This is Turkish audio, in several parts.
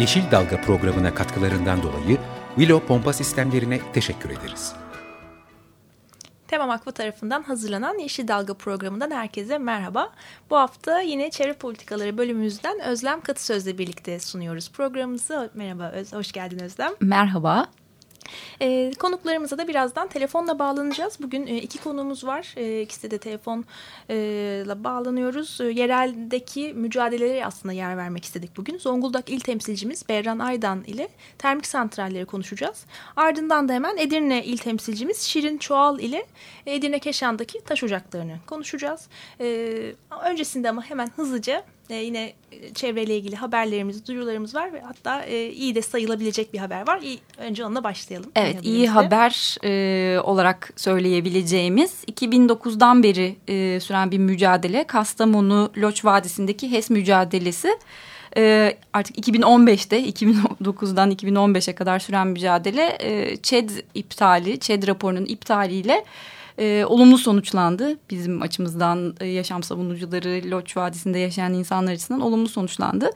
Yeşil Dalga programına katkılarından dolayı Willow Pompa Sistemlerine teşekkür ederiz. Temam Akva tarafından hazırlanan Yeşil Dalga programından herkese merhaba. Bu hafta yine çevre politikaları bölümümüzden Özlem Katı Söz'le birlikte sunuyoruz programımızı. Merhaba, Öz, hoş geldin Özlem. Merhaba. E, konuklarımıza da birazdan telefonla bağlanacağız. Bugün e, iki konuğumuz var. E, ikisi de telefonla e, bağlanıyoruz. E, yereldeki mücadelelere aslında yer vermek istedik bugün. Zonguldak İl Temsilcimiz Berran Aydan ile termik santralleri konuşacağız. Ardından da hemen Edirne İl Temsilcimiz Şirin Çoğal ile Edirne Keşan'daki taş ocaklarını konuşacağız. E, öncesinde ama hemen hızlıca e, yine çevreyle ilgili haberlerimiz, duyurularımız var ve hatta e, iyi de sayılabilecek bir haber var. İyi, önce onunla başlayalım. Evet, iyi haber e, olarak söyleyebileceğimiz 2009'dan beri e, süren bir mücadele. Kastamonu Loç Vadisi'ndeki HES mücadelesi. E, artık 2015'te 2009'dan 2015'e kadar süren mücadele e, ÇED iptali, ÇED raporunun iptaliyle e, olumlu sonuçlandı. Bizim açımızdan e, yaşam savunucuları, Loç Vadisi'nde yaşayan insanlar açısından olumlu sonuçlandı.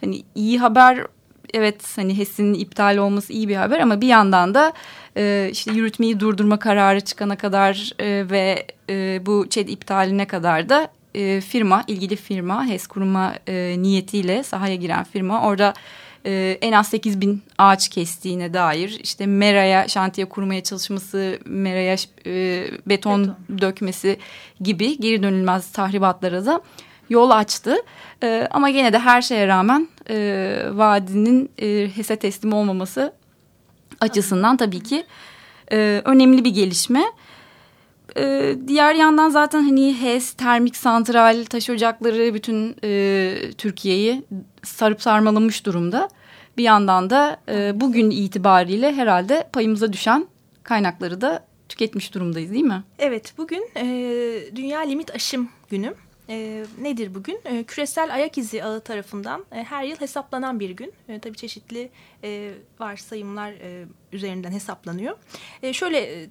Hani iyi haber evet hani HES'in iptal olması iyi bir haber ama bir yandan da e, işte yürütmeyi durdurma kararı çıkana kadar e, ve e, bu ÇED iptaline kadar da e, firma, ilgili firma HES kurma e, niyetiyle sahaya giren firma orada e, en az 8 bin ağaç kestiğine dair işte Mera'ya şantiye kurmaya çalışması, Mera'ya e, beton, beton dökmesi gibi geri dönülmez tahribatlara da yol açtı. E, ama gene de her şeye rağmen e, vadinin e, HES'e teslim olmaması açısından tabii ki e, önemli bir gelişme. Ee, diğer yandan zaten hani HES, termik santral, taş ocakları bütün e, Türkiye'yi sarıp sarmalamış durumda. Bir yandan da e, bugün itibariyle herhalde payımıza düşen kaynakları da tüketmiş durumdayız değil mi? Evet bugün e, Dünya Limit Aşım Günü. E, nedir bugün? E, küresel ayak izi ağı tarafından e, her yıl hesaplanan bir gün. E, tabii çeşitli e, varsayımlar e, üzerinden hesaplanıyor. E, şöyle e,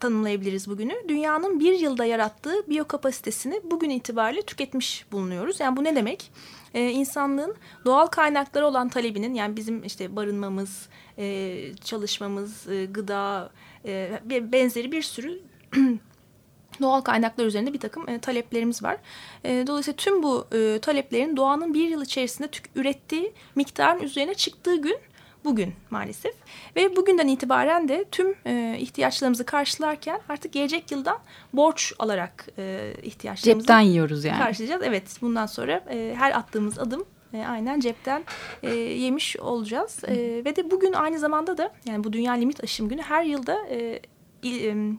tanımlayabiliriz bugünü. Dünyanın bir yılda yarattığı biyokapasitesini bugün itibariyle tüketmiş bulunuyoruz. Yani bu ne demek? Ee, insanlığın doğal kaynakları olan talebinin yani bizim işte barınmamız, e, çalışmamız, e, gıda e, benzeri bir sürü doğal kaynaklar üzerinde bir takım e, taleplerimiz var. E, dolayısıyla tüm bu e, taleplerin doğanın bir yıl içerisinde ürettiği miktarın üzerine çıktığı gün bugün maalesef. Ve bugünden itibaren de tüm e, ihtiyaçlarımızı karşılarken artık gelecek yıldan borç alarak e, ihtiyaçlarımızı cepten yiyoruz yani. Karşılayacağız. Evet bundan sonra e, her attığımız adım e, aynen cepten e, yemiş olacağız. E, ve de bugün aynı zamanda da yani bu Dünya Limit Aşım Günü her yılda e, il, e,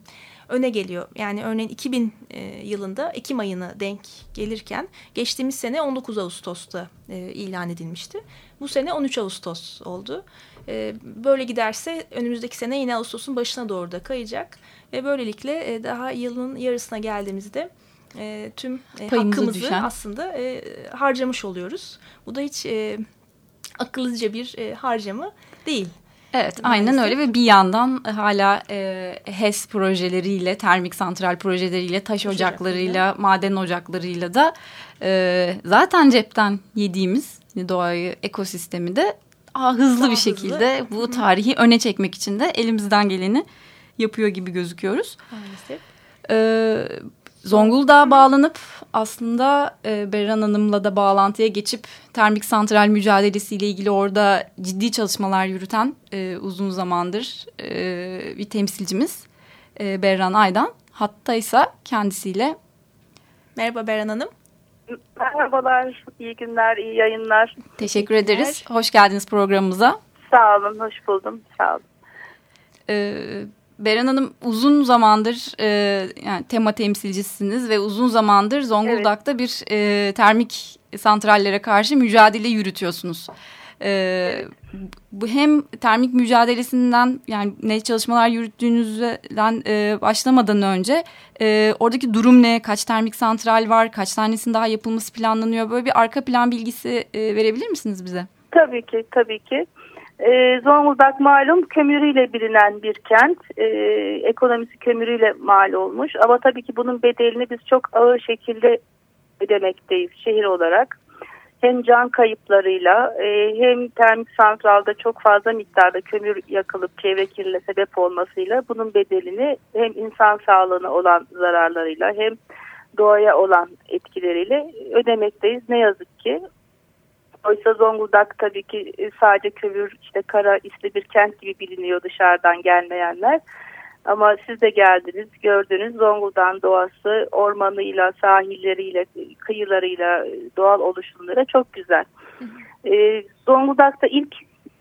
öne geliyor. Yani örneğin 2000 e, yılında Ekim ayına denk gelirken geçtiğimiz sene 19 Ağustos'ta e, ilan edilmişti. Bu sene 13 Ağustos oldu. E, böyle giderse önümüzdeki sene yine Ağustos'un başına doğru da kayacak. Ve böylelikle e, daha yılın yarısına geldiğimizde e, tüm e, hakkımızı düşen. aslında e, harcamış oluyoruz. Bu da hiç e, akıllıca bir e, harcama değil. Evet Maalesef. aynen öyle ve bir yandan hala e, HES projeleriyle, termik santral projeleriyle, taş ocaklarıyla, maden ocaklarıyla da e, zaten cepten yediğimiz doğayı, ekosistemi de daha hızlı daha bir şekilde hızlı. bu tarihi öne çekmek için de elimizden geleni yapıyor gibi gözüküyoruz. Maalesef. Ee, Zonguldak'a bağlanıp aslında e, Berran Hanım'la da bağlantıya geçip termik santral mücadelesiyle ilgili orada ciddi çalışmalar yürüten e, uzun zamandır e, bir temsilcimiz e, Berran Aydan. Hatta ise kendisiyle. Merhaba Berran Hanım. Merhabalar, iyi günler, iyi yayınlar. Teşekkür ederiz. Hoş geldiniz programımıza. Sağ olun, hoş buldum. Sağ olun. Ee, Beren Hanım uzun zamandır e, yani tema temsilcisiniz ve uzun zamandır Zonguldak'ta evet. bir e, termik santrallere karşı mücadele yürütüyorsunuz. E, bu hem termik mücadelesinden yani ne çalışmalar yürüttüğünüzden e, başlamadan önce e, oradaki durum ne? Kaç termik santral var? Kaç tanesinin daha yapılması planlanıyor? Böyle bir arka plan bilgisi e, verebilir misiniz bize? Tabii ki, tabii ki. E, Zonguldak malum kömürüyle bilinen bir kent. E, ekonomisi kömürüyle mal olmuş. Ama tabii ki bunun bedelini biz çok ağır şekilde ödemekteyiz şehir olarak. Hem can kayıplarıyla e, hem termik santralda çok fazla miktarda kömür yakılıp çevre kirliliğine sebep olmasıyla bunun bedelini hem insan sağlığına olan zararlarıyla hem doğaya olan etkileriyle ödemekteyiz. Ne yazık ki Oysa Zonguldak tabii ki e, sadece kömür, işte kara isli bir kent gibi biliniyor dışarıdan gelmeyenler. Ama siz de geldiniz, gördünüz Zonguldak'ın doğası ormanıyla, sahilleriyle, kıyılarıyla, doğal oluşumları çok güzel. Ee, Zonguldak'ta ilk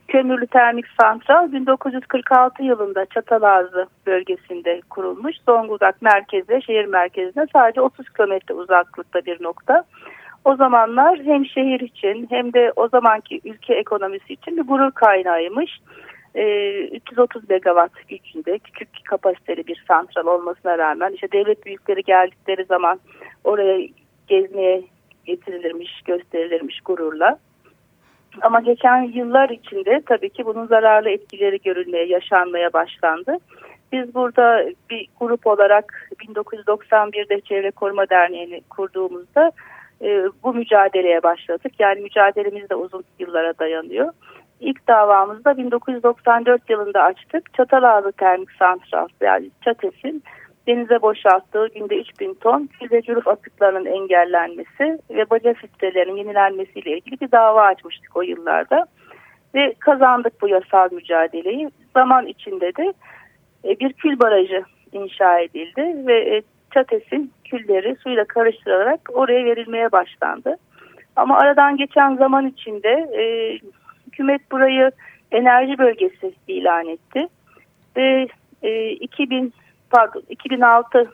kömürlü termik santral 1946 yılında Çatalazı bölgesinde kurulmuş. Zonguldak merkeze, şehir merkezine sadece 30 kilometre uzaklıkta bir nokta o zamanlar hem şehir için hem de o zamanki ülke ekonomisi için bir gurur kaynağıymış. Ee, 330 megawatt gücünde küçük kapasiteli bir santral olmasına rağmen işte devlet büyükleri geldikleri zaman oraya gezmeye getirilirmiş, gösterilirmiş gururla. Ama geçen yıllar içinde tabii ki bunun zararlı etkileri görülmeye, yaşanmaya başlandı. Biz burada bir grup olarak 1991'de Çevre Koruma Derneği'ni kurduğumuzda e, bu mücadeleye başladık. Yani mücadelemiz de uzun yıllara dayanıyor. İlk davamızda 1994 yılında açtık. Çatalazı Termik Santral yani Çates'in denize boşalttığı günde 3000 ton füze cüruf atıklarının engellenmesi ve baca filtrelerinin yenilenmesiyle ilgili bir dava açmıştık o yıllarda. Ve kazandık bu yasal mücadeleyi. Zaman içinde de e, bir kül barajı inşa edildi ve e, çatesin külleri suyla karıştırılarak oraya verilmeye başlandı. Ama aradan geçen zaman içinde e, hükümet burayı enerji bölgesi ilan etti. Ve e, 2000 pardon 2006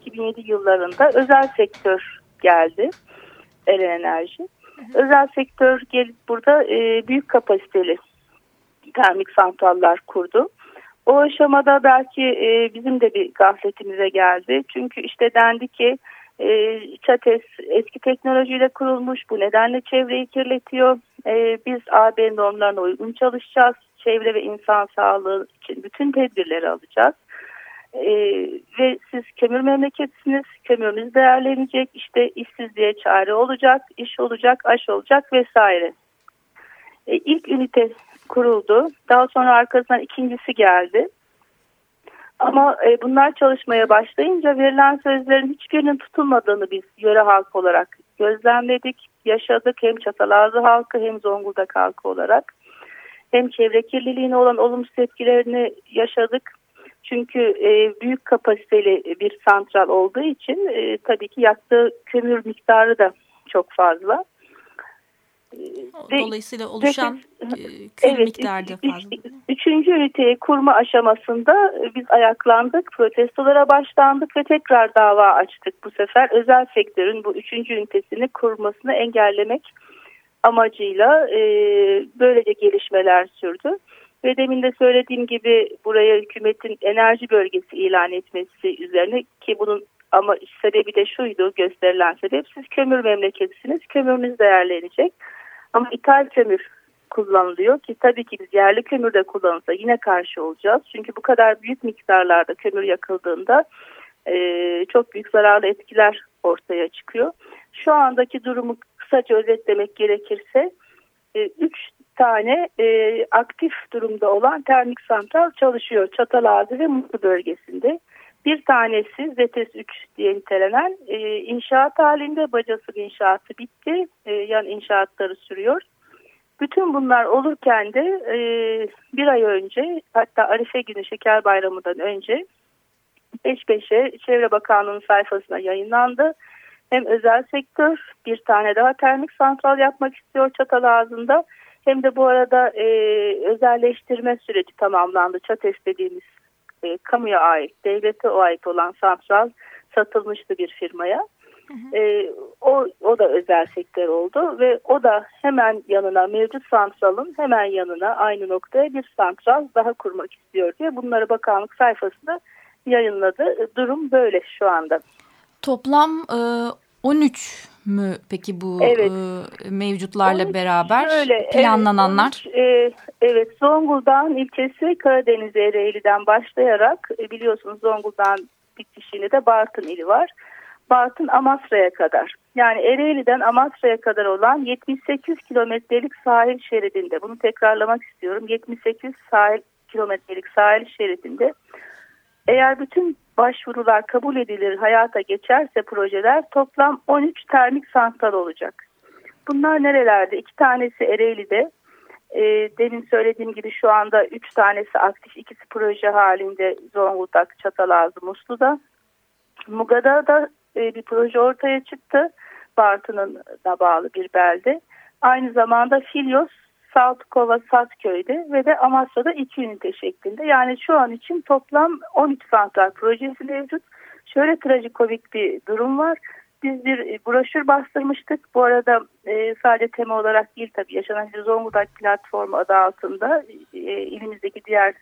2007 yıllarında özel sektör geldi. Eren Enerji. Özel sektör gelip burada e, büyük kapasiteli termik santraller kurdu. O aşamada belki e, bizim de bir gafletimize geldi. Çünkü işte dendi ki e, ÇATES eski teknolojiyle kurulmuş bu nedenle çevreyi kirletiyor. E, biz AB normlarına uygun çalışacağız. Çevre ve insan sağlığı için bütün tedbirleri alacağız. E, ve siz kömür memleketsiniz, kömürünüz değerlenecek, işte işsizliğe çare olacak, iş olacak, aş olacak vesaire. E, ilk ünite kuruldu. Daha sonra arkasından ikincisi geldi. Ama e, bunlar çalışmaya başlayınca verilen sözlerin hiçbirinin tutulmadığını biz yöre halk olarak gözlemledik, yaşadık. Hem Çatalazı halkı hem Zonguldak halkı olarak. Hem çevre kirliliğine olan olumsuz etkilerini yaşadık. Çünkü e, büyük kapasiteli bir santral olduğu için e, tabii ki yaktığı kömür miktarı da çok fazla. Dolayısıyla oluşan e, kül evet, miktarda fazla. Üçüncü üniteyi kurma aşamasında e, biz ayaklandık, protestolara başlandık ve tekrar dava açtık bu sefer. Özel sektörün bu üçüncü ünitesini kurmasını engellemek amacıyla e, böylece gelişmeler sürdü. Ve demin de söylediğim gibi buraya hükümetin enerji bölgesi ilan etmesi üzerine ki bunun ama sebebi de şuydu gösterilen sebep siz kömür memleketisiniz kömürünüz değerlenecek ama ithal kömür kullanılıyor ki tabii ki biz yerli kömür de kullanılsa yine karşı olacağız. Çünkü bu kadar büyük miktarlarda kömür yakıldığında e, çok büyük zararlı etkiler ortaya çıkıyor. Şu andaki durumu kısaca özetlemek gerekirse 3 e, tane e, aktif durumda olan termik santral çalışıyor Çatalazı ve Mutlu bölgesinde. Bir tanesi ZETES 3 diye nitelenen e, inşaat halinde bacası inşaatı bitti. E, yan inşaatları sürüyor. Bütün bunlar olurken de e, bir ay önce hatta Arife günü Şeker Bayramı'ndan önce peş peşe Çevre Bakanlığı'nın sayfasına yayınlandı. Hem özel sektör bir tane daha termik santral yapmak istiyor çatal ağzında. Hem de bu arada e, özelleştirme süreci tamamlandı. Çates dediğimiz e, kamuya ait, devlete ait olan santral satılmıştı bir firmaya. E, o, o da özel sektör oldu ve o da hemen yanına mevcut santralın hemen yanına aynı noktaya bir santral daha kurmak istiyor diye bunları bakanlık sayfasında yayınladı. Durum böyle şu anda. Toplam e, 13 mü peki bu evet. e, mevcutlarla 13, beraber şöyle, planlananlar? Evet, 13, e, evet Zonguldak'ın ilçesi Karadeniz Ereğli'den başlayarak e, biliyorsunuz Zonguldak'ın bitişiğinde de Bartın ili var. Bartın Amasra'ya kadar. Yani Ereğli'den Amasra'ya kadar olan 78 kilometrelik sahil şeridinde. Bunu tekrarlamak istiyorum. 78 sahil kilometrelik sahil şeridinde. Eğer bütün başvurular kabul edilir, hayata geçerse projeler toplam 13 termik santral olacak. Bunlar nerelerde? İki tanesi Ereğli'de. E, demin söylediğim gibi şu anda üç tanesi aktif, ikisi proje halinde Zonguldak, Çatalazı, Muslu'da. Muga'da da e, bir proje ortaya çıktı. Bartın'ın da bağlı bir belde. Aynı zamanda Filyos, Saltkova, Satköy'de ve de Amasya'da iki ünite şeklinde. Yani şu an için toplam 13 santral projesi mevcut. Şöyle trajikomik bir durum var. Biz bir e, broşür bastırmıştık. Bu arada e, sadece tema olarak değil tabii yaşanan Zonguldak platformu adı altında e, ilimizdeki diğer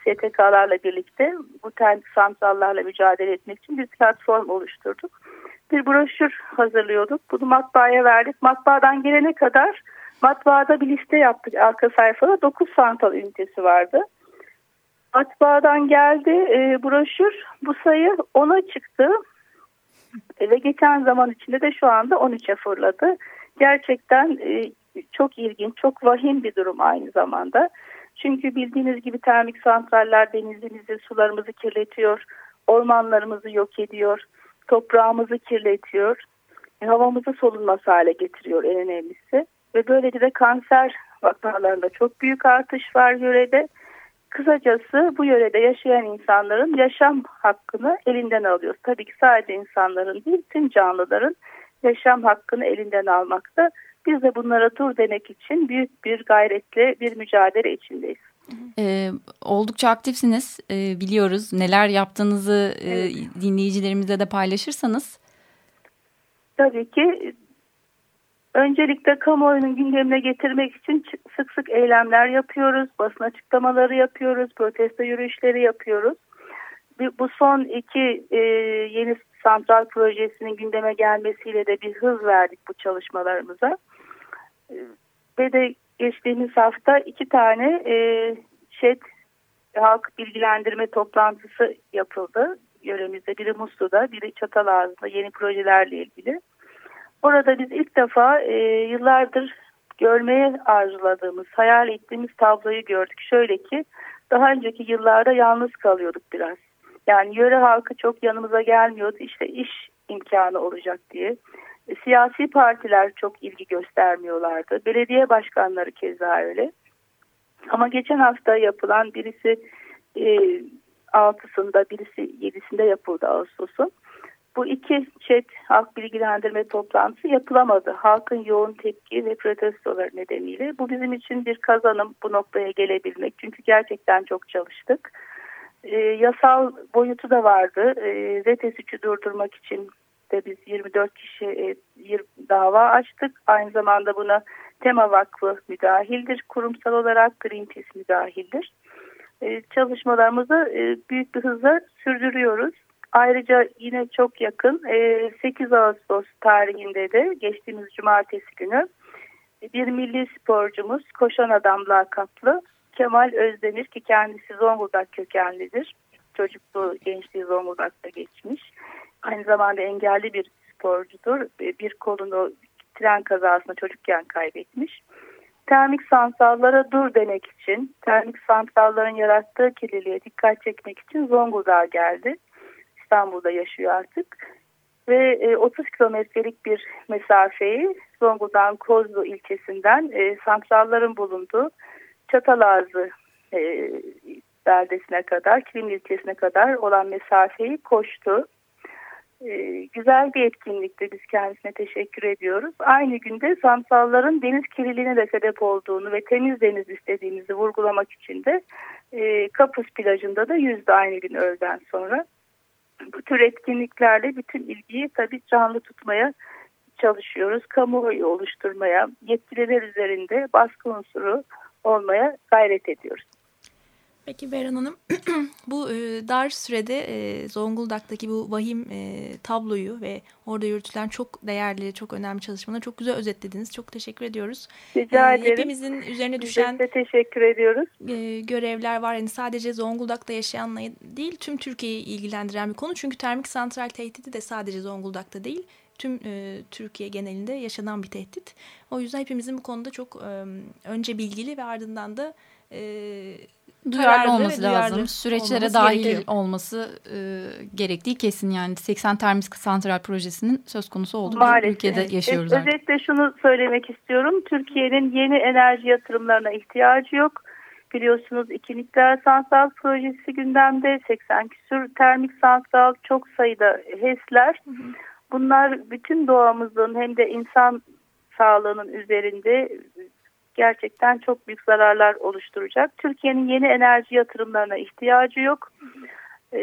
STK'larla birlikte bu termik santrallarla mücadele etmek için bir platform oluşturduk. Bir broşür hazırlıyorduk. Bunu matbaaya verdik. Matbaadan gelene kadar matbaada bir liste yaptık. Arka sayfada 9 santral ünitesi vardı. Matbaadan geldi e, broşür. Bu sayı 10'a çıktı. E, ve geçen zaman içinde de şu anda 13'e fırladı. Gerçekten e, çok ilginç, çok vahim bir durum aynı zamanda. Çünkü bildiğiniz gibi termik santraller denizimizi, sularımızı kirletiyor, ormanlarımızı yok ediyor, toprağımızı kirletiyor, e, havamızı solunmaz hale getiriyor en önemlisi. Ve böylece de kanser vakalarında çok büyük artış var yörede. Kısacası bu yörede yaşayan insanların yaşam hakkını elinden alıyoruz. Tabii ki sadece insanların değil tüm canlıların yaşam hakkını elinden almakta. Biz de bunlara dur demek için büyük bir gayretle bir mücadele içindeyiz. Ee, oldukça aktifsiniz ee, biliyoruz neler yaptığınızı e, evet. e, dinleyicilerimizle de paylaşırsanız. Tabii ki öncelikle kamuoyunun gündemine getirmek için sık sık eylemler yapıyoruz, basın açıklamaları yapıyoruz, protesto yürüyüşleri yapıyoruz. Bu son iki e, yeni santral projesinin gündeme gelmesiyle de bir hız verdik bu çalışmalarımıza. Ve de geçtiğimiz hafta iki tane e, ŞED halk bilgilendirme toplantısı yapıldı. Yöremizde biri Muslu'da, biri Çatalazı'da yeni projelerle ilgili. Orada biz ilk defa e, yıllardır görmeye arzuladığımız, hayal ettiğimiz tabloyu gördük. Şöyle ki daha önceki yıllarda yalnız kalıyorduk biraz. Yani yöre halkı çok yanımıza gelmiyordu. İşte iş imkanı olacak diye. E, siyasi partiler çok ilgi göstermiyorlardı. Belediye başkanları keza öyle. Ama geçen hafta yapılan birisi e, altısında birisi yedisinde yapıldı Ağustos'un. Bu iki chat halk bilgilendirme toplantısı yapılamadı. Halkın yoğun tepki ve protestoları nedeniyle. Bu bizim için bir kazanım bu noktaya gelebilmek. Çünkü gerçekten çok çalıştık. E, yasal boyutu da vardı. E, RT3'ü durdurmak için de biz 24 kişi e, bir dava açtık. Aynı zamanda buna Tema Vakfı müdahildir. Kurumsal olarak Greenpeace müdahildir. E, çalışmalarımızı e, büyük bir hızla sürdürüyoruz. Ayrıca yine çok yakın 8 Ağustos tarihinde de geçtiğimiz cumartesi günü bir milli sporcumuz Koşan Adam lakaplı Kemal Özdemir ki kendisi Zonguldak kökenlidir. Çocukluğu, gençliği Zonguldak'ta geçmiş. Aynı zamanda engelli bir sporcudur. Bir kolunu tren kazasında çocukken kaybetmiş. Termik santrallara dur demek için, termik santralların yarattığı kirliliğe dikkat çekmek için Zonguldak'a geldi. İstanbul'da yaşıyor artık. Ve 30 e, kilometrelik bir mesafeyi Zonguldak'ın Kozlu ilçesinden e, santralların bulunduğu Çatalazı e, beldesine kadar, Kilim ilçesine kadar olan mesafeyi koştu. E, güzel bir etkinlikti. Biz kendisine teşekkür ediyoruz. Aynı günde santralların deniz kirliliğine de sebep olduğunu ve temiz deniz istediğimizi vurgulamak için de e, Kapus plajında da yüzdü aynı gün öğleden sonra. Bu tür etkinliklerle bütün ilgiyi tabii canlı tutmaya çalışıyoruz. Kamuoyu oluşturmaya, yetkililer üzerinde baskı unsuru olmaya gayret ediyoruz. Peki Beren Hanım, bu e, dar sürede e, Zonguldak'taki bu vahim e, tabloyu ve orada yürütülen çok değerli, çok önemli çalışmaları çok güzel özetlediniz. Çok teşekkür ediyoruz. Rica ederim. Hepimizin üzerine düşen Biz de teşekkür ediyoruz. görevler var. Yani sadece Zonguldak'ta yaşayanla değil, tüm Türkiye'yi ilgilendiren bir konu. Çünkü termik santral tehdidi de sadece Zonguldak'ta değil, tüm e, Türkiye genelinde yaşanan bir tehdit. O yüzden hepimizin bu konuda çok e, önce bilgili ve ardından da e, duyarlı olması lazım. Süreçlere dahil gerekiyor. olması e, gerektiği kesin yani 80 termik santral projesinin söz konusu olduğu bir ülkede yaşıyoruz evet, Özetle şunu söylemek istiyorum. Türkiye'nin yeni enerji yatırımlarına ihtiyacı yok. Biliyorsunuz iki nükleer santral projesi gündemde 80 küsur termik santral çok sayıda HES'ler. Bunlar bütün doğamızın hem de insan sağlığının üzerinde gerçekten çok büyük zararlar oluşturacak. Türkiye'nin yeni enerji yatırımlarına ihtiyacı yok. Ee,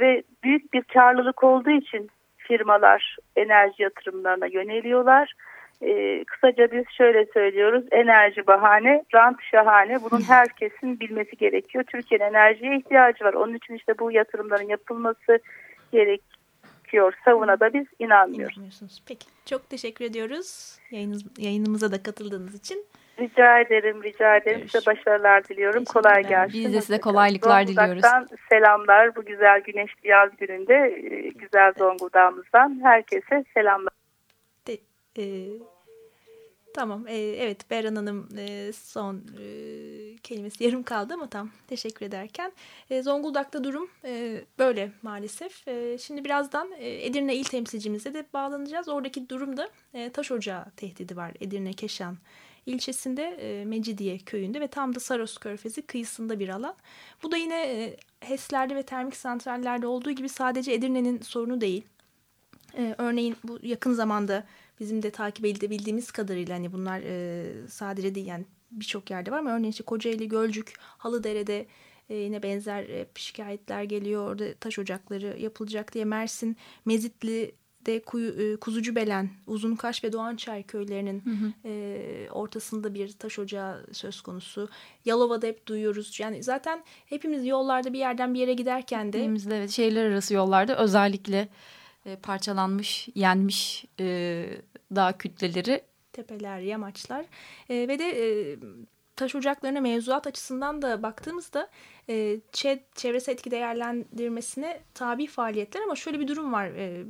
ve büyük bir karlılık olduğu için firmalar enerji yatırımlarına yöneliyorlar. Ee, kısaca biz şöyle söylüyoruz. Enerji bahane, rant şahane. Bunun herkesin bilmesi gerekiyor. Türkiye'nin enerjiye ihtiyacı var. Onun için işte bu yatırımların yapılması gerekiyor. Savuna da biz inanmıyoruz. Peki. Çok teşekkür ediyoruz. Yayınız, yayınımıza da katıldığınız için. Rica ederim, rica ederim. Görüşürüz. Size başarılar diliyorum. Kolay gelsin. Biz de size kolaylıklar diliyoruz. selamlar. Bu güzel güneşli yaz gününde e, güzel Zonguldak'ımızdan herkese selamlar. De, e, tamam. E, evet Beren Hanım e, son e, kelimesi yarım kaldı ama tam teşekkür ederken. E, Zonguldak'ta durum e, böyle maalesef. E, şimdi birazdan e, Edirne il temsilcimize de bağlanacağız. Oradaki durumda e, taş ocağı tehdidi var. Edirne, Keşan ilçesinde e, Mecidiye köyünde ve tam da Saros Körfezi kıyısında bir alan. Bu da yine e, HES'lerde ve termik santrallerde olduğu gibi sadece Edirne'nin sorunu değil. E, örneğin bu yakın zamanda bizim de takip edebildiğimiz kadarıyla hani bunlar sadece değil yani birçok yerde var ama örneğin işte Kocaeli, Gölcük, Halıdere'de e, yine benzer şikayetler geliyor. Orada taş ocakları yapılacak diye Mersin, Mezitli de kuyu, e, Kuzucu Belen, Uzunkaş ve Doğançay köylerinin hı hı. E, ortasında bir taş ocağı söz konusu. Yalova'da hep duyuyoruz. Yani zaten hepimiz yollarda bir yerden bir yere giderken de... Hepimizde evet şehirler arası yollarda özellikle e, parçalanmış, yenmiş e, dağ kütleleri. Tepeler, yamaçlar e, ve de... E, taş ocaklarına mevzuat açısından da baktığımızda e, çevresel etki değerlendirmesine tabi faaliyetler ama şöyle bir durum var. E,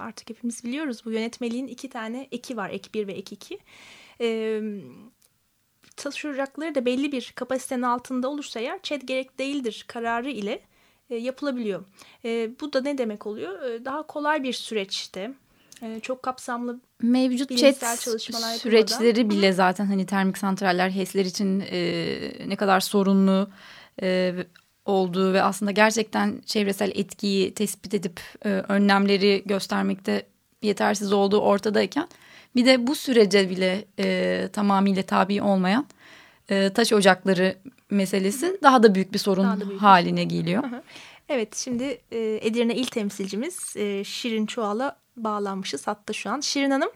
artık hepimiz biliyoruz bu yönetmeliğin iki tane eki var. Ek 1 ve ek 2. Ee, taşıyacakları da belli bir kapasitenin altında olursa eğer ÇED gerek değildir kararı ile e, yapılabiliyor. E, bu da ne demek oluyor? E, daha kolay bir süreçte çok kapsamlı mevcut chat süreçleri bile zaten hani termik santraller HES'ler için e, ne kadar sorunlu e, olduğu ve aslında gerçekten çevresel etkiyi tespit edip e, önlemleri göstermekte yetersiz olduğu ortadayken bir de bu sürece bile e, tamamıyla tabi olmayan e, taş ocakları meselesi daha da büyük bir sorun büyük haline geliyor. Evet şimdi e, Edirne il temsilcimiz e, Şirin Çual'a bağlanmışız hatta şu an. Şirin Hanım.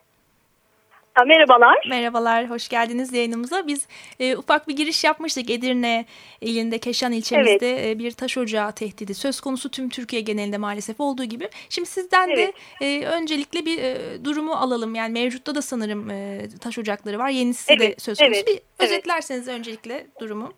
Merhabalar. Merhabalar, hoş geldiniz yayınımıza. Biz e, ufak bir giriş yapmıştık Edirne ilinde, Keşan ilçemizde evet. e, bir taş ocağı tehdidi. Söz konusu tüm Türkiye genelinde maalesef olduğu gibi. Şimdi sizden evet. de e, öncelikle bir e, durumu alalım. Yani mevcutta da sanırım e, taş ocakları var. Yenisi evet. de söz konusu. Evet. Bir özetlerseniz evet. öncelikle durumu.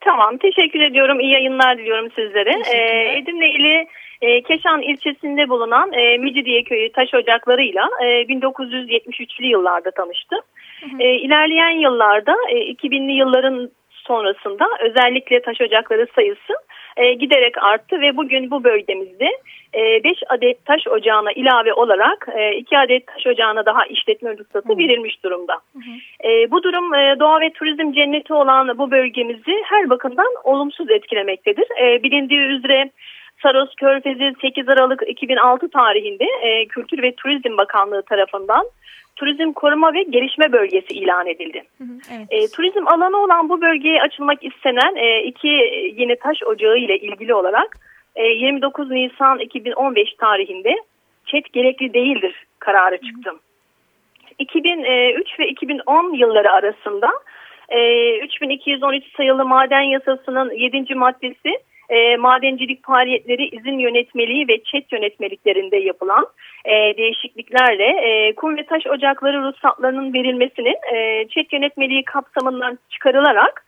Tamam, teşekkür ediyorum. İyi yayınlar diliyorum sizlere. Ee, Edirne ili e, Keşan ilçesinde bulunan e, Micidiye Köyü taş ocaklarıyla e, 1973'lü yıllarda tanıştı. Hı hı. E, ilerleyen yıllarda e, 2000'li yılların sonrasında özellikle taş ocakları sayısı e, giderek arttı ve bugün bu bölgemizde 5 e, adet taş ocağına ilave olarak 2 e, adet taş ocağına daha işletme ruhsatı hı. verilmiş durumda. Hı hı. E, bu durum doğa ve turizm cenneti olan bu bölgemizi her bakımdan olumsuz etkilemektedir. Bilindiği üzere Saros Körfezi 8 Aralık 2006 tarihinde e, Kültür ve Turizm Bakanlığı tarafından Turizm Koruma ve Gelişme Bölgesi ilan edildi. Hı hı, evet. e, turizm alanı olan bu bölgeye açılmak istenen e, iki yeni taş ocağı ile ilgili olarak e, 29 Nisan 2015 tarihinde çet gerekli değildir kararı çıktı. Hı hı. 2003 ve 2010 yılları arasında e, 3213 sayılı maden yasasının 7. maddesi e, madencilik faaliyetleri izin yönetmeliği ve çet yönetmeliklerinde yapılan e, değişikliklerle e, kum ve taş ocakları ruhsatlarının verilmesinin e, çet yönetmeliği kapsamından çıkarılarak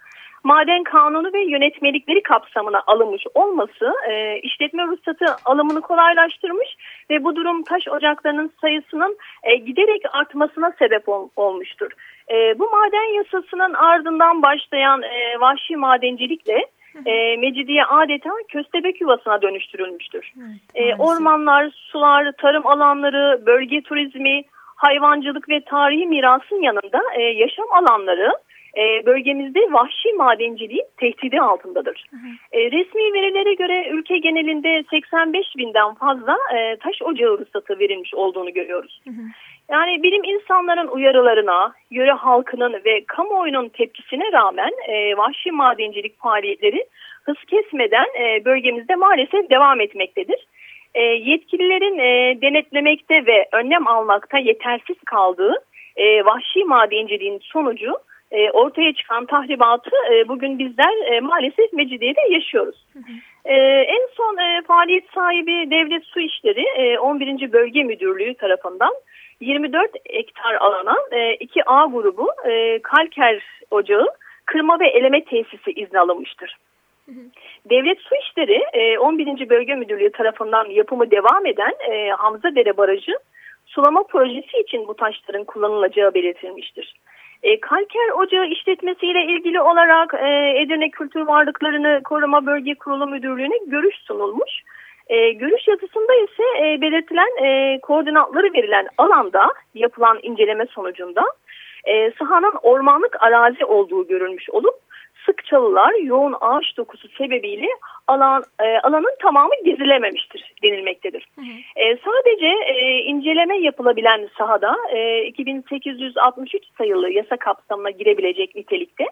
maden kanunu ve yönetmelikleri kapsamına alınmış olması e, işletme ruhsatı alımını kolaylaştırmış ve bu durum taş ocaklarının sayısının e, giderek artmasına sebep ol, olmuştur. E, bu maden yasasının ardından başlayan e, vahşi madencilikle e, Mecidiye adeta köstebek yuvasına dönüştürülmüştür. Evet, e, ormanlar, sular, tarım alanları, bölge turizmi, hayvancılık ve tarihi mirasın yanında e, yaşam alanları e, bölgemizde vahşi madenciliğin tehdidi altındadır. E, resmi verilere göre ülke genelinde 85 binden fazla e, taş ocağı ruhsatı verilmiş olduğunu görüyoruz. Hı hı. Yani bilim insanların uyarılarına, yöre halkının ve kamuoyunun tepkisine rağmen e, vahşi madencilik faaliyetleri hız kesmeden e, bölgemizde maalesef devam etmektedir. E, yetkililerin e, denetlemekte ve önlem almakta yetersiz kaldığı e, vahşi madenciliğin sonucu e, ortaya çıkan tahribatı e, bugün bizler e, maalesef Mecidiye'de yaşıyoruz. Hı hı. E, en son e, faaliyet sahibi Devlet Su İşleri e, 11. Bölge Müdürlüğü tarafından 24 hektar alana e, 2A grubu e, kalker ocağı kırma ve eleme tesisi izni alınmıştır. Devlet Su İşleri e, 11. Bölge Müdürlüğü tarafından yapımı devam eden e, Hamza Dere Barajı sulama projesi için bu taşların kullanılacağı belirtilmiştir. E, kalker ocağı işletmesiyle ilgili olarak e, Edirne Kültür Varlıklarını Koruma Bölge Kurulu Müdürlüğü'ne görüş sunulmuş. E, görüş yazısında ise e, belirtilen e, koordinatları verilen alanda yapılan inceleme sonucunda e, sahanın ormanlık arazi olduğu görülmüş olup sık çalılar, yoğun ağaç dokusu sebebiyle alan e, alanın tamamı gezilememiştir denilmektedir. Hı hı. E, sadece e, inceleme yapılabilen sahada e, 2863 sayılı yasa kapsamına girebilecek nitelikte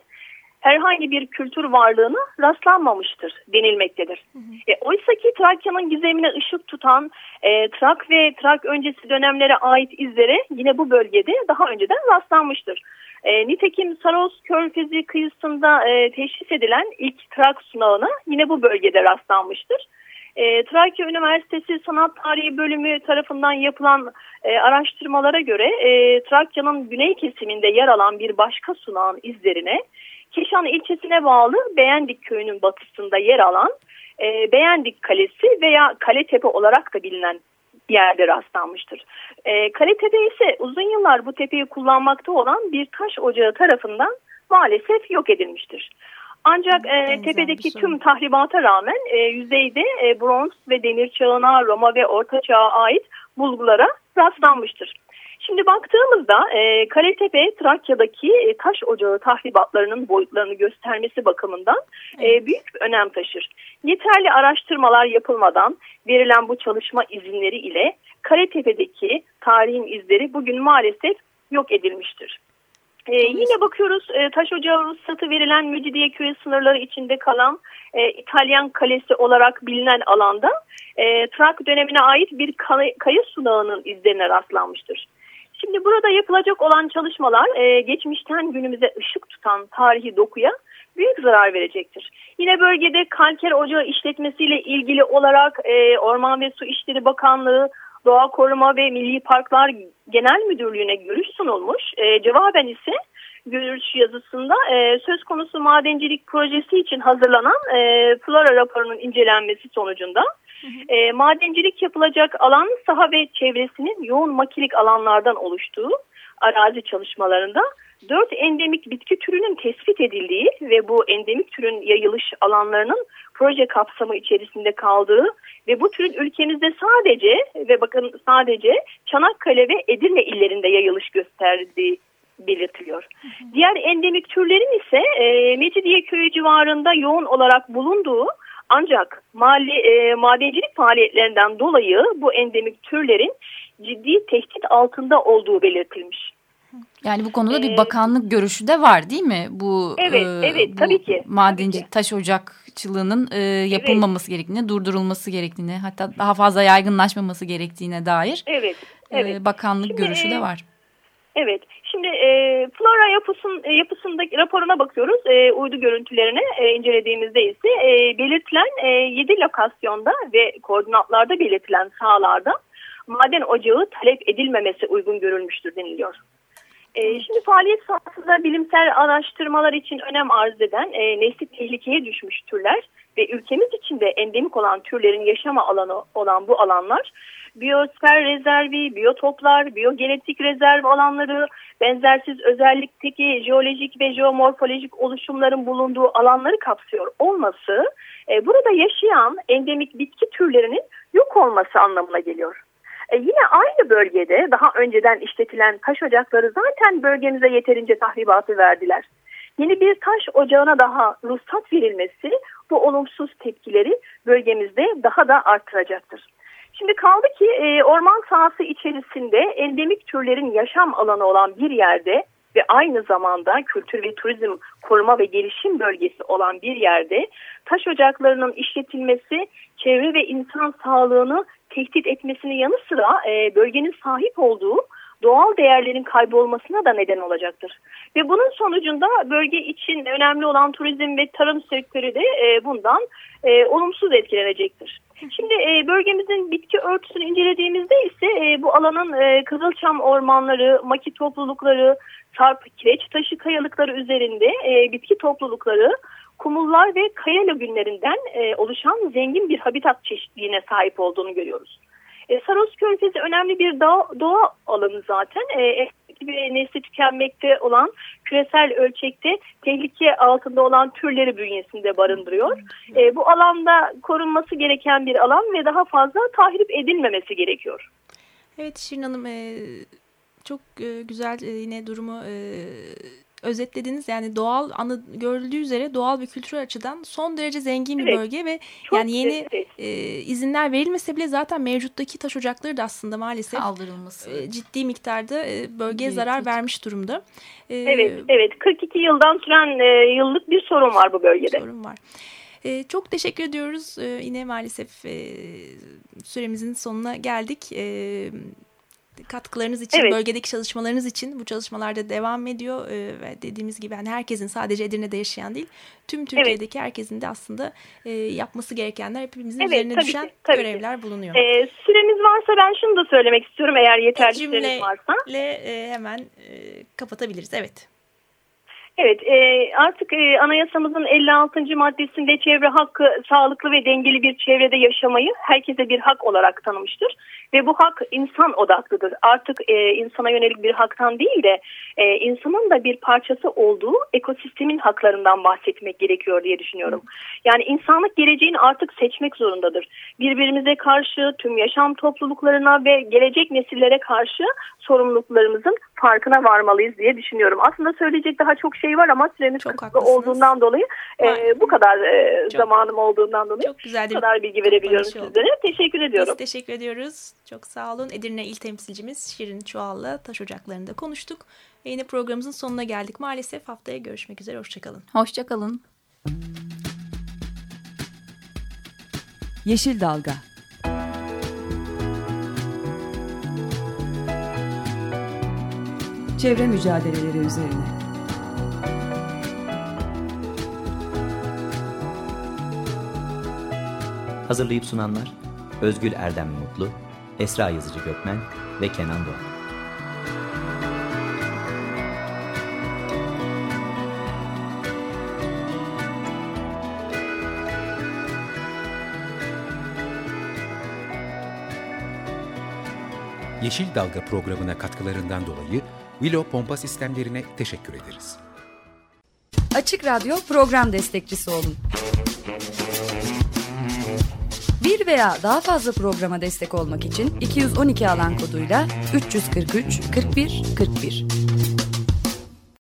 herhangi bir kültür varlığına rastlanmamıştır denilmektedir. Hı hı. E, Oysa ki Trakya'nın gizemine ışık tutan e, Trak ve Trak öncesi dönemlere ait izlere yine bu bölgede daha önceden rastlanmıştır. E, nitekim Saros Körfezi kıyısında e, teşhis edilen ilk Trak sunağına yine bu bölgede rastlanmıştır. E, Trakya Üniversitesi Sanat Tarihi Bölümü tarafından yapılan e, araştırmalara göre e, Trakya'nın güney kesiminde yer alan bir başka sunağın izlerine Keşan ilçesine bağlı Beğendik köyünün batısında yer alan e, Beğendik Kalesi veya Kaletepe olarak da bilinen yerde rastlanmıştır. E, Kaletepe ise uzun yıllar bu tepeyi kullanmakta olan bir taş ocağı tarafından maalesef yok edilmiştir. Ancak e, tepedeki tüm tahribata rağmen e, yüzeyde e, bronz ve demir çağına, Roma ve Orta Çağ'a ait bulgulara rastlanmıştır. Şimdi baktığımızda e, Kaletepe Trakya'daki e, taş ocağı tahribatlarının boyutlarını göstermesi bakımından e, büyük bir önem taşır. Yeterli araştırmalar yapılmadan verilen bu çalışma izinleri ile Kaletepe'deki tarihin izleri bugün maalesef yok edilmiştir. Ee, yine bakıyoruz e, taş ocağı ruhsatı verilen Mücidiye köyü sınırları içinde kalan e, İtalyan kalesi olarak bilinen alanda e, Trak dönemine ait bir kaya sunağının izlerine rastlanmıştır. Şimdi burada yapılacak olan çalışmalar e, geçmişten günümüze ışık tutan tarihi dokuya büyük zarar verecektir. Yine bölgede kalker ocağı işletmesiyle ilgili olarak e, Orman ve Su İşleri Bakanlığı, Doğa Koruma ve Milli Parklar Genel Müdürlüğü'ne görüş sunulmuş. E, cevaben ise görüş yazısında e, söz konusu madencilik projesi için hazırlanan e, flora raporunun incelenmesi sonucunda E, madencilik yapılacak alan saha ve çevresinin yoğun makilik alanlardan oluştuğu arazi çalışmalarında dört endemik bitki türünün tespit edildiği ve bu endemik türün yayılış alanlarının proje kapsamı içerisinde kaldığı ve bu türün ülkemizde sadece ve bakın sadece Çanakkale ve Edirne illerinde yayılış gösterdiği belirtiliyor. Hı hı. Diğer endemik türlerin ise e, Mecidiye köyü civarında yoğun olarak bulunduğu Ancak mali, e, madencilik faaliyetlerinden dolayı bu endemik türlerin ciddi tehdit altında olduğu belirtilmiş. Yani bu konuda bir bakanlık görüşü de var değil mi? Bu Evet, e, evet bu tabii ki. Madenci tabii ki. taş ocakçılığının e, yapılmaması evet. gerektiğine, durdurulması gerektiğine, hatta daha fazla yaygınlaşmaması gerektiğine dair evet, evet. E, bakanlık Şimdi, görüşü de var. Evet. Şimdi e, flora yapısın, e, yapısındaki raporuna bakıyoruz. E, uydu görüntülerini e, incelediğimizde ise e, belirtilen e, 7 lokasyonda ve koordinatlarda belirtilen sahalarda maden ocağı talep edilmemesi uygun görülmüştür deniliyor. E, şimdi faaliyet sahasında bilimsel araştırmalar için önem arz eden e, nesli tehlikeye düşmüş türler ve ülkemiz içinde endemik olan türlerin yaşama alanı olan bu alanlar biyosfer rezervi, biyotoplar, biyogenetik rezerv alanları, benzersiz özellikteki jeolojik ve jeomorfolojik oluşumların bulunduğu alanları kapsıyor olması e, burada yaşayan endemik bitki türlerinin yok olması anlamına geliyor. E yine aynı bölgede daha önceden işletilen taş ocakları zaten bölgemize yeterince tahribatı verdiler. Yeni bir taş ocağına daha ruhsat verilmesi bu olumsuz tepkileri bölgemizde daha da artıracaktır. Şimdi kaldı ki e, orman sahası içerisinde endemik türlerin yaşam alanı olan bir yerde ve aynı zamanda kültür ve turizm koruma ve gelişim bölgesi olan bir yerde taş ocaklarının işletilmesi çevre ve insan sağlığını tehdit etmesinin yanı sıra e, bölgenin sahip olduğu doğal değerlerin kaybolmasına da neden olacaktır. Ve bunun sonucunda bölge için önemli olan turizm ve tarım sektörü de e, bundan e, olumsuz etkilenecektir. Şimdi e, bölgemizin bitki örtüsünü incelediğimizde ise e, bu alanın e, Kızılçam ormanları, maki toplulukları, sarp kireç taşı kayalıkları üzerinde e, bitki toplulukları, kumullar ve kaya lagünlerinden e, oluşan zengin bir habitat çeşitliliğine sahip olduğunu görüyoruz. E, Saros Körfezi önemli bir doğa, doğa alanı zaten. E, ve nesli tükenmekte olan küresel ölçekte tehlike altında olan türleri bünyesinde barındırıyor. E, bu alanda korunması gereken bir alan ve daha fazla tahrip edilmemesi gerekiyor. Evet Şirin Hanım e, çok e, güzel e, yine durumu e, özetlediniz. Yani doğal anı görüldüğü üzere doğal ve kültürel açıdan son derece zengin bir evet. bölge ve Çok yani yeni e, izinler verilmese bile zaten mevcuttaki taş ocakları da aslında maalesef kaldırılması e, ciddi miktarda e, bölgeye evet. zarar vermiş durumda. E, evet, evet. 42 yıldan süren e, yıllık bir sorun var bu bölgede. Sorun var. E, çok teşekkür ediyoruz. E, yine maalesef e, süremizin sonuna geldik. E, katkılarınız için, evet. bölgedeki çalışmalarınız için bu çalışmalarda devam ediyor. Ee, ve dediğimiz gibi yani herkesin sadece Edirne'de yaşayan değil, tüm Türkiye'deki evet. herkesin de aslında e, yapması gerekenler hepimizin evet, üzerine düşen ki, görevler ki. bulunuyor. Ee, süremiz varsa ben şunu da söylemek istiyorum eğer yeterli süremiz varsa. Cümle e, hemen e, kapatabiliriz. Evet. Evet e, artık e, anayasamızın 56. maddesinde çevre hakkı sağlıklı ve dengeli bir çevrede yaşamayı herkese bir hak olarak tanımıştır. Ve bu hak insan odaklıdır. Artık e, insana yönelik bir haktan değil de e, insanın da bir parçası olduğu ekosistemin haklarından bahsetmek gerekiyor diye düşünüyorum. Yani insanlık geleceğini artık seçmek zorundadır. Birbirimize karşı tüm yaşam topluluklarına ve gelecek nesillere karşı sorumluluklarımızın farkına varmalıyız diye düşünüyorum. Aslında söyleyecek daha çok şey var ama süremiz çok kısıtlı olduğundan dolayı e, bu kadar e, çok, zamanım olduğundan dolayı çok güzel bu kadar bilgi verebiliyorum sizlere. Teşekkür ediyorum. Biz teşekkür ediyoruz. Çok sağ olun. Edirne İl Temsilcimiz Şirin Çual'la taş ocaklarında konuştuk. Yine programımızın sonuna geldik. Maalesef haftaya görüşmek üzere. Hoşçakalın. Hoşçakalın. Yeşil Dalga Çevre mücadeleleri üzerine Hazırlayıp sunanlar Özgül Erdem Mutlu, Esra Yazıcı Gökmen ve Kenan Doğan. Yeşil Dalga programına katkılarından dolayı Willow Pompa Sistemlerine teşekkür ederiz. Açık Radyo program destekçisi olun. Bir veya daha fazla programa destek olmak için 212 alan koduyla 343 41 41.